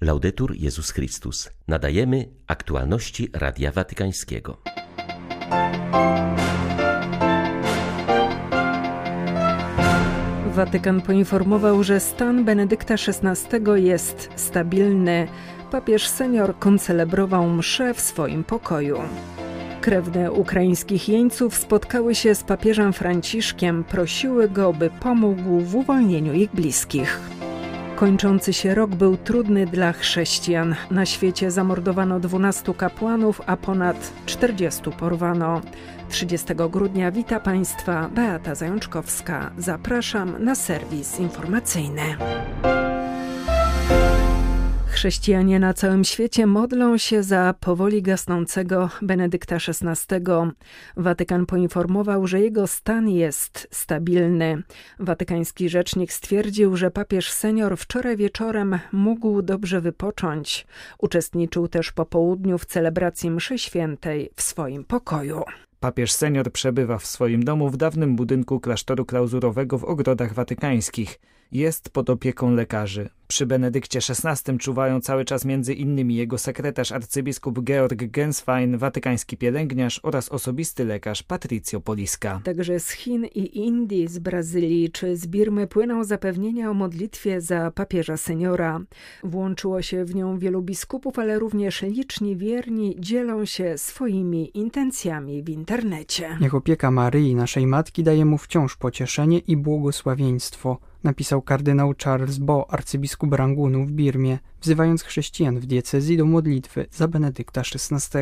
Laudetur Jezus Chrystus. Nadajemy aktualności Radia Watykańskiego. Watykan poinformował, że stan Benedykta XVI jest stabilny. Papież senior koncelebrował mszę w swoim pokoju. Krewne ukraińskich jeńców spotkały się z papieżem Franciszkiem, prosiły go, by pomógł w uwolnieniu ich bliskich. Kończący się rok był trudny dla chrześcijan. Na świecie zamordowano 12 kapłanów, a ponad 40 porwano. 30 grudnia wita Państwa Beata Zajączkowska. Zapraszam na serwis informacyjny. Chrześcijanie na całym świecie modlą się za powoli gasnącego Benedykta XVI. Watykan poinformował, że jego stan jest stabilny. Watykański rzecznik stwierdził, że papież senior wczoraj wieczorem mógł dobrze wypocząć. Uczestniczył też po południu w celebracji mszy świętej w swoim pokoju. Papież senior przebywa w swoim domu w dawnym budynku klasztoru klauzurowego w ogrodach watykańskich. Jest pod opieką lekarzy. Przy Benedykcie XVI czuwają cały czas między innymi jego sekretarz arcybiskup Georg Genswein, watykański pielęgniarz oraz osobisty lekarz Patricio Poliska. Także z Chin i Indii, z Brazylii czy z Birmy płyną zapewnienia o modlitwie za papieża seniora. Włączyło się w nią wielu biskupów, ale również liczni wierni dzielą się swoimi intencjami w internecie. Niech opieka Maryi, naszej Matki, daje mu wciąż pocieszenie i błogosławieństwo napisał kardynał Charles Bo, arcybiskup Rangunu w Birmie, wzywając chrześcijan w diecezji do modlitwy za Benedykta XVI.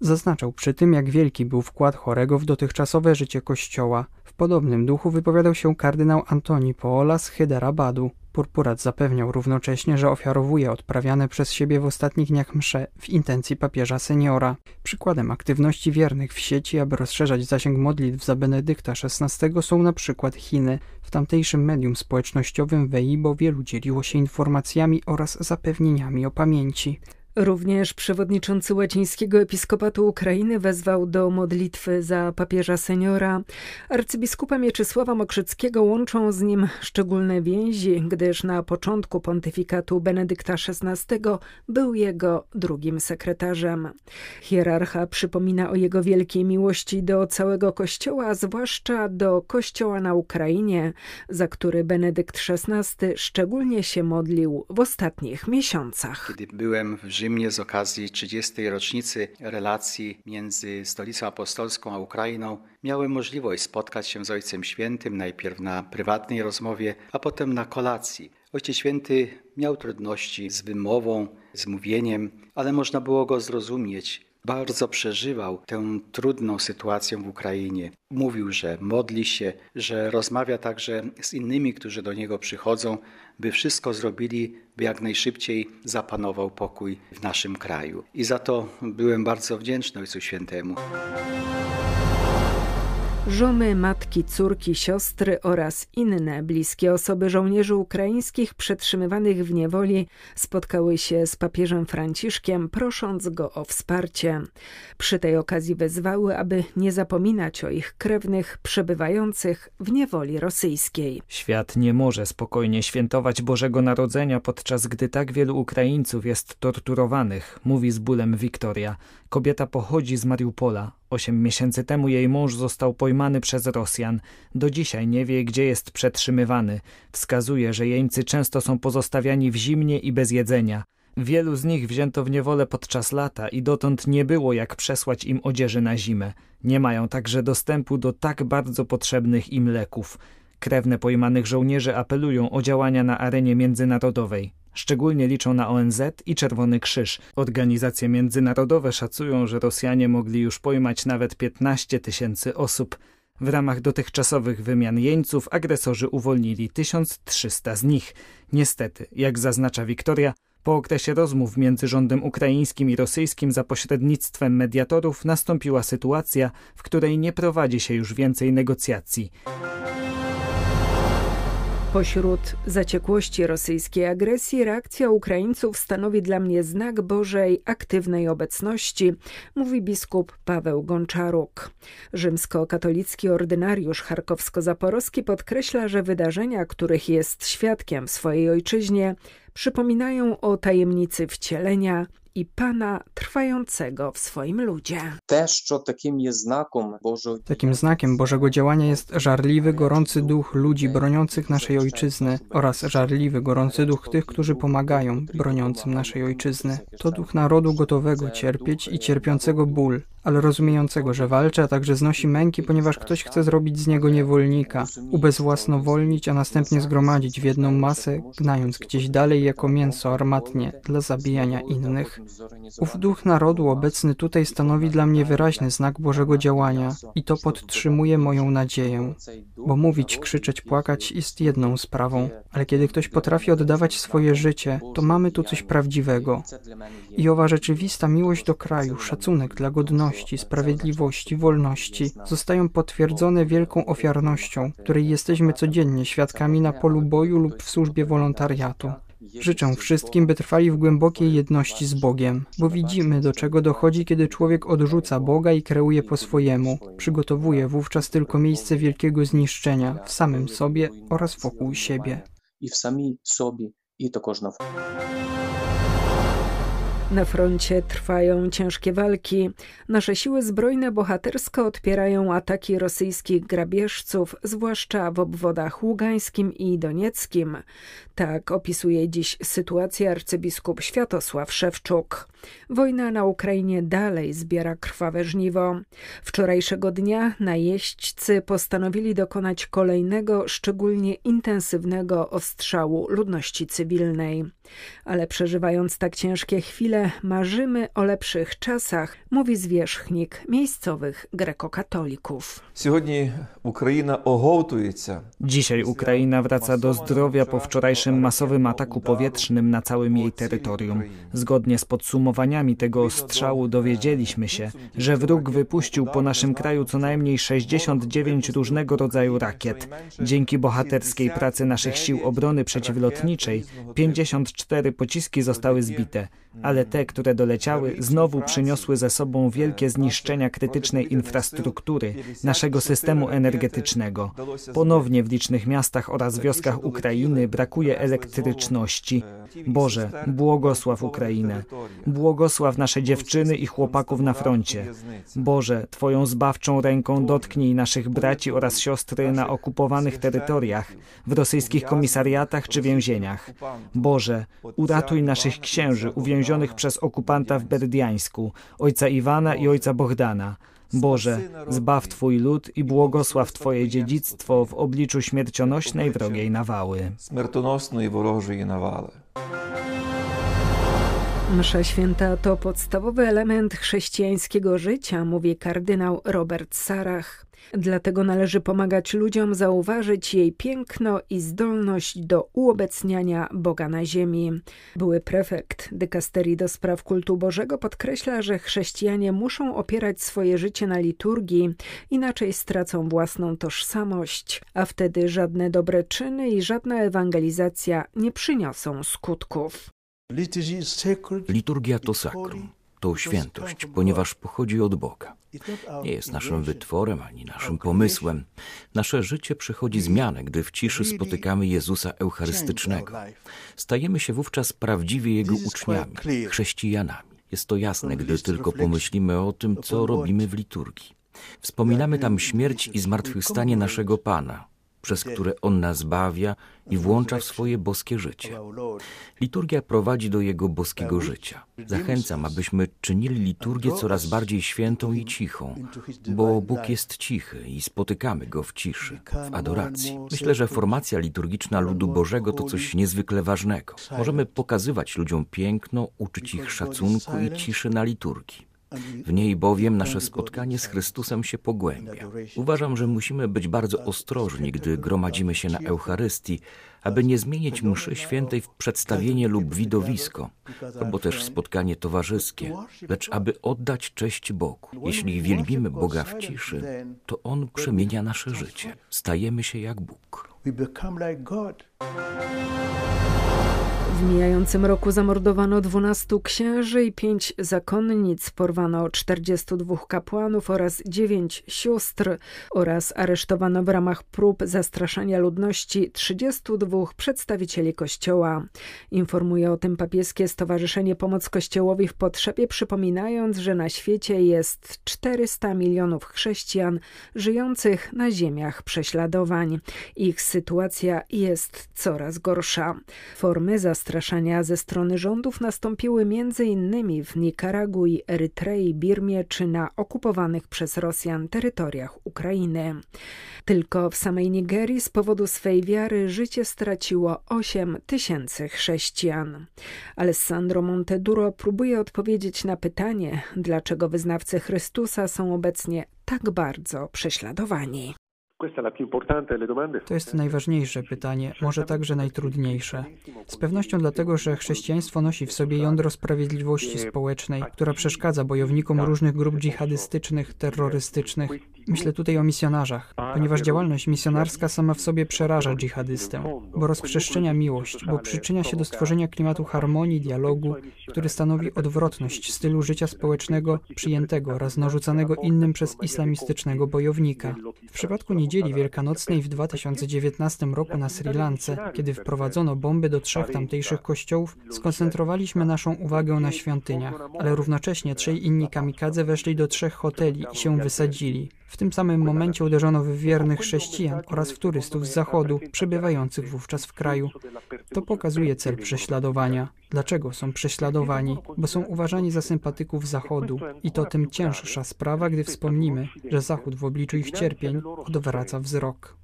Zaznaczał przy tym, jak wielki był wkład chorego w dotychczasowe życie Kościoła. W podobnym duchu wypowiadał się kardynał Antoni Poola z Hyderabadu. Purpurat zapewniał równocześnie, że ofiarowuje odprawiane przez siebie w ostatnich dniach msze w intencji papieża seniora. Przykładem aktywności wiernych w sieci, aby rozszerzać zasięg modlitw za Benedykta XVI są na przykład Chiny. W tamtejszym medium społecznościowym Weibo wielu dzieliło się informacjami oraz zapewnieniami o pamięci. Również przewodniczący łacińskiego episkopatu Ukrainy wezwał do modlitwy za papieża seniora. Arcybiskupa Mieczysława Mokrzyckiego łączą z nim szczególne więzi, gdyż na początku pontyfikatu Benedykta XVI był jego drugim sekretarzem. Hierarcha przypomina o jego wielkiej miłości do całego Kościoła, zwłaszcza do Kościoła na Ukrainie, za który Benedykt XVI szczególnie się modlił w ostatnich miesiącach. Byłem w Rzymie, Rzymie z okazji 30. rocznicy relacji między Stolicą Apostolską a Ukrainą miałem możliwość spotkać się z Ojcem Świętym najpierw na prywatnej rozmowie, a potem na kolacji. Ojciec Święty miał trudności z wymową, z mówieniem, ale można było go zrozumieć bardzo przeżywał tę trudną sytuację w Ukrainie. Mówił, że modli się, że rozmawia także z innymi, którzy do niego przychodzą, by wszystko zrobili, by jak najszybciej zapanował pokój w naszym kraju. I za to byłem bardzo wdzięczny Ojcu Świętemu. Żony, matki, córki, siostry oraz inne bliskie osoby żołnierzy ukraińskich przetrzymywanych w niewoli spotkały się z papieżem Franciszkiem, prosząc go o wsparcie. Przy tej okazji wezwały, aby nie zapominać o ich krewnych przebywających w niewoli rosyjskiej. Świat nie może spokojnie świętować Bożego Narodzenia, podczas gdy tak wielu Ukraińców jest torturowanych, mówi z bólem Wiktoria. Kobieta pochodzi z Mariupola. Osiem miesięcy temu jej mąż został pojmany przez Rosjan. Do dzisiaj nie wie, gdzie jest przetrzymywany. Wskazuje, że jeńcy często są pozostawiani w zimnie i bez jedzenia. Wielu z nich wzięto w niewolę podczas lata i dotąd nie było jak przesłać im odzieży na zimę. Nie mają także dostępu do tak bardzo potrzebnych im leków. Krewne pojmanych żołnierzy apelują o działania na arenie międzynarodowej. Szczególnie liczą na ONZ i Czerwony Krzyż. Organizacje międzynarodowe szacują, że Rosjanie mogli już pojmać nawet 15 tysięcy osób. W ramach dotychczasowych wymian jeńców agresorzy uwolnili 1300 z nich. Niestety, jak zaznacza Wiktoria, po okresie rozmów między rządem ukraińskim i rosyjskim za pośrednictwem mediatorów nastąpiła sytuacja, w której nie prowadzi się już więcej negocjacji. Pośród zaciekłości rosyjskiej agresji reakcja Ukraińców stanowi dla mnie znak Bożej aktywnej obecności, mówi biskup Paweł Gonczaruk. Rzymskokatolicki ordynariusz charkowsko-zaporowski podkreśla, że wydarzenia, których jest świadkiem w swojej ojczyźnie, przypominają o tajemnicy wcielenia i Pana trwającego w swoim ludzie. Takim znakiem Bożego działania jest żarliwy, gorący duch ludzi broniących naszej ojczyzny oraz żarliwy, gorący duch tych, którzy pomagają broniącym naszej ojczyzny. To duch narodu gotowego cierpieć i cierpiącego ból, ale rozumiejącego, że walczy, a także znosi męki, ponieważ ktoś chce zrobić z niego niewolnika, ubezwłasnowolnić, a następnie zgromadzić w jedną masę, gnając gdzieś dalej jako mięso armatnie dla zabijania innych. Ów duch narodu obecny tutaj stanowi dla mnie wyraźny znak Bożego działania i to podtrzymuje moją nadzieję. Bo mówić, krzyczeć, płakać jest jedną sprawą, ale kiedy ktoś potrafi oddawać swoje życie, to mamy tu coś prawdziwego. I owa rzeczywista miłość do kraju, szacunek dla godności, sprawiedliwości, wolności zostają potwierdzone wielką ofiarnością, której jesteśmy codziennie świadkami na polu boju lub w służbie wolontariatu. Życzę wszystkim, by trwali w głębokiej jedności z Bogiem, bo widzimy, do czego dochodzi, kiedy człowiek odrzuca Boga i kreuje po swojemu. Przygotowuje wówczas tylko miejsce wielkiego zniszczenia w samym sobie oraz wokół siebie. I w sami sobie, i to każdego. Na froncie trwają ciężkie walki. Nasze siły zbrojne bohatersko odpierają ataki rosyjskich grabieżców, zwłaszcza w obwodach ługańskim i donieckim. Tak opisuje dziś sytuację arcybiskup Światosław Szewczuk. Wojna na Ukrainie dalej zbiera krwawe żniwo. Wczorajszego dnia najeźdźcy postanowili dokonać kolejnego, szczególnie intensywnego ostrzału ludności cywilnej. Ale przeżywając tak ciężkie chwile, marzymy o lepszych czasach, mówi zwierzchnik miejscowych grekokatolików. Dzisiaj Ukraina wraca do zdrowia po wczorajszym masowym ataku powietrznym na całym jej terytorium. Zgodnie z podsumowaniami tego ostrzału dowiedzieliśmy się, że wróg wypuścił po naszym kraju co najmniej 69 różnego rodzaju rakiet. Dzięki bohaterskiej pracy naszych sił obrony przeciwlotniczej 54 pociski zostały zbite, ale te, które doleciały, znowu przyniosły ze sobą wielkie zniszczenia krytycznej infrastruktury naszego systemu energetycznego. Ponownie w licznych miastach oraz wioskach Ukrainy brakuje elektryczności. Boże, błogosław Ukrainę. Błogosław nasze dziewczyny i chłopaków na froncie. Boże, Twoją zbawczą ręką dotknij naszych braci oraz siostry na okupowanych terytoriach, w rosyjskich komisariatach czy więzieniach. Boże, uratuj naszych księży uwięzionych uwięzionych przez okupanta w Berdiańsku, ojca Iwana i ojca Bohdana. Boże, zbaw Twój lud i błogosław Twoje dziedzictwo w obliczu śmiercionośnej wrogiej nawały. Śmiercionośnej wrogiej nawały. Msza święta to podstawowy element chrześcijańskiego życia, mówi kardynał Robert Sarach. Dlatego należy pomagać ludziom zauważyć jej piękno i zdolność do uobecniania Boga na ziemi. Były prefekt dykasterii do spraw kultu Bożego podkreśla, że chrześcijanie muszą opierać swoje życie na liturgii, inaczej stracą własną tożsamość, a wtedy żadne dobre czyny i żadna ewangelizacja nie przyniosą skutków. Liturgia to sakrum, to świętość, ponieważ pochodzi od Boga. Nie jest naszym wytworem ani naszym pomysłem. Nasze życie przychodzi zmianę, gdy w ciszy spotykamy Jezusa Eucharystycznego. Stajemy się wówczas prawdziwie Jego uczniami, chrześcijanami. Jest to jasne, gdy tylko pomyślimy o tym, co robimy w liturgii. Wspominamy tam śmierć i zmartwychwstanie naszego Pana, przez które On nas bawia i włącza w swoje boskie życie. Liturgia prowadzi do Jego boskiego życia. Zachęcam, abyśmy czynili liturgię coraz bardziej świętą i cichą, bo Bóg jest cichy i spotykamy Go w ciszy, w adoracji. Myślę, że formacja liturgiczna ludu Bożego to coś niezwykle ważnego. Możemy pokazywać ludziom piękno, uczyć ich szacunku i ciszy na liturgii. W niej bowiem nasze spotkanie z Chrystusem się pogłębia. Uważam, że musimy być bardzo ostrożni, gdy gromadzimy się na Eucharystii, aby nie zmienić mszy świętej w przedstawienie lub widowisko, albo też spotkanie towarzyskie, lecz aby oddać cześć Bogu. Jeśli wielbimy Boga w ciszy, to On przemienia nasze życie. Stajemy się jak Bóg. W mijającym roku zamordowano 12 księży i 5 zakonnic, porwano 42 kapłanów oraz 9 sióstr oraz aresztowano w ramach prób zastraszania ludności 32 przedstawicieli kościoła. Informuje o tym papieskie Stowarzyszenie Pomoc Kościołowi w Potrzebie, przypominając, że na świecie jest 400 milionów chrześcijan żyjących na ziemiach prześladowań. Ich sytuacja jest coraz gorsza. Formy zastraszania zastraszania ze strony rządów nastąpiły m.in. w Nikaragui, Erytrei, Birmie czy na okupowanych przez Rosjan terytoriach Ukrainy. Tylko w samej Nigerii z powodu swej wiary życie straciło 8 tysięcy chrześcijan. Alessandro Monteduro próbuje odpowiedzieć na pytanie, dlaczego wyznawcy Chrystusa są obecnie tak bardzo prześladowani. To jest najważniejsze pytanie, może także najtrudniejsze. Z pewnością dlatego, że chrześcijaństwo nosi w sobie jądro sprawiedliwości społecznej, która przeszkadza bojownikom różnych grup dżihadystycznych, terrorystycznych. Myślę tutaj o misjonarzach, ponieważ działalność misjonarska sama w sobie przeraża dżihadystę, bo rozprzestrzenia miłość, bo przyczynia się do stworzenia klimatu harmonii, dialogu, który stanowi odwrotność stylu życia społecznego przyjętego oraz narzucanego innym przez islamistycznego bojownika. W przypadku niedzieli wielkanocnej w 2019 roku na Sri Lance, kiedy wprowadzono bomby do trzech tamtejszych kościołów, skoncentrowaliśmy naszą uwagę na świątyniach, ale równocześnie trzej inni kamikadze weszli do trzech hoteli i się wysadzili. W tym samym momencie uderzono w wiernych chrześcijan oraz w turystów z zachodu przebywających wówczas w kraju. To pokazuje cel prześladowania. Dlaczego są prześladowani? Bo są uważani za sympatyków Zachodu. I to tym cięższa sprawa, gdy wspomnimy, że Zachód w obliczu ich cierpień odwraca wzrok.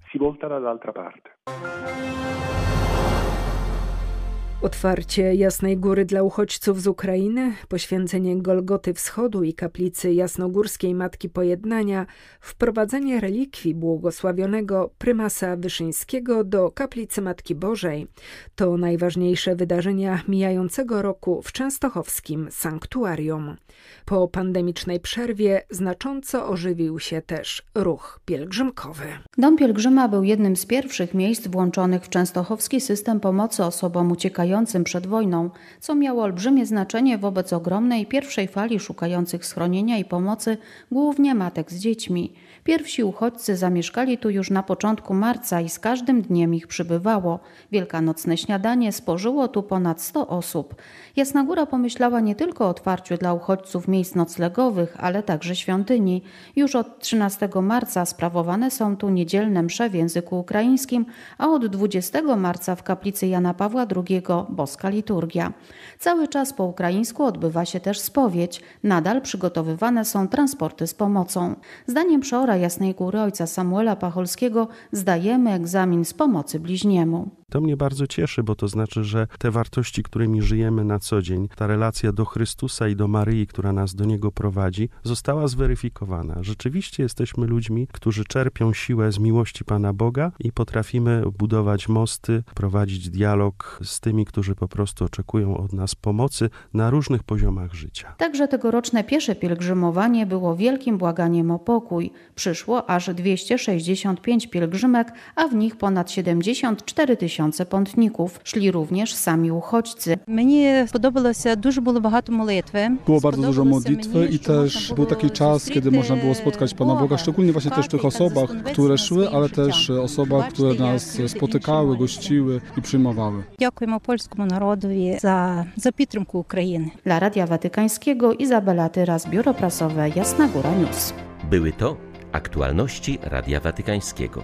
Otwarcie Jasnej Góry dla uchodźców z Ukrainy, poświęcenie Golgoty Wschodu i kaplicy Jasnogórskiej Matki Pojednania, wprowadzenie relikwii błogosławionego prymasa Wyszyńskiego do kaplicy Matki Bożej to najważniejsze wydarzenia mijającego roku w częstochowskim sanktuarium. Po pandemicznej przerwie znacząco ożywił się też ruch pielgrzymkowy. Dom Pielgrzyma był jednym z pierwszych miejsc włączonych w częstochowski system pomocy osobom uciekającym przed wojną, co miało olbrzymie znaczenie wobec ogromnej pierwszej fali szukających schronienia i pomocy, głównie matek z dziećmi. Pierwsi uchodźcy zamieszkali tu już na początku marca i z każdym dniem ich przybywało. Wielkanocne śniadanie spożyło tu ponad 100 osób. Jasna Góra pomyślała nie tylko o otwarciu dla uchodźców miejsc noclegowych, ale także świątyni. Już od 13 marca sprawowane są tu niedzielne msze w języku ukraińskim, a od 20 marca w kaplicy Jana Pawła II boska liturgia. Cały czas po ukraińsku odbywa się też spowiedź. Nadal przygotowywane są transporty z pomocą. Zdaniem przeora Jasnej Góry ojca Samuela Pacholskiego zdajemy egzamin z pomocy bliźniemu. To mnie bardzo cieszy, bo to znaczy, że te wartości, którymi żyjemy na co dzień, ta relacja do Chrystusa i do Maryi, która nas do Niego prowadzi, została zweryfikowana. Rzeczywiście jesteśmy ludźmi, którzy czerpią siłę z miłości Pana Boga i potrafimy budować mosty, prowadzić dialog z tymi, którzy po prostu oczekują od nas pomocy na różnych poziomach życia. Także tegoroczne piesze pielgrzymowanie było wielkim błaganiem o pokój. Przyszło aż 265 pielgrzymek, a w nich ponad 74 tysiące tysiące pątników. Szli również sami uchodźcy. Mnie podobało się, dużo było bardzo modlitwy. Było bardzo dużo modlitwy i też był taki czas, kiedy można było spotkać Pana Boga, szczególnie właśnie też w tych osobach, które szły, ale też osobach, które nas spotykały, gościły i przyjmowały. Dziękujemy polskiemu narodowi za, za підтримку Ukrainy. Dla Radia Watykańskiego Izabela Tyras, Biuro Prasowe Jasna Góra News. Były to aktualności Radia Watykańskiego.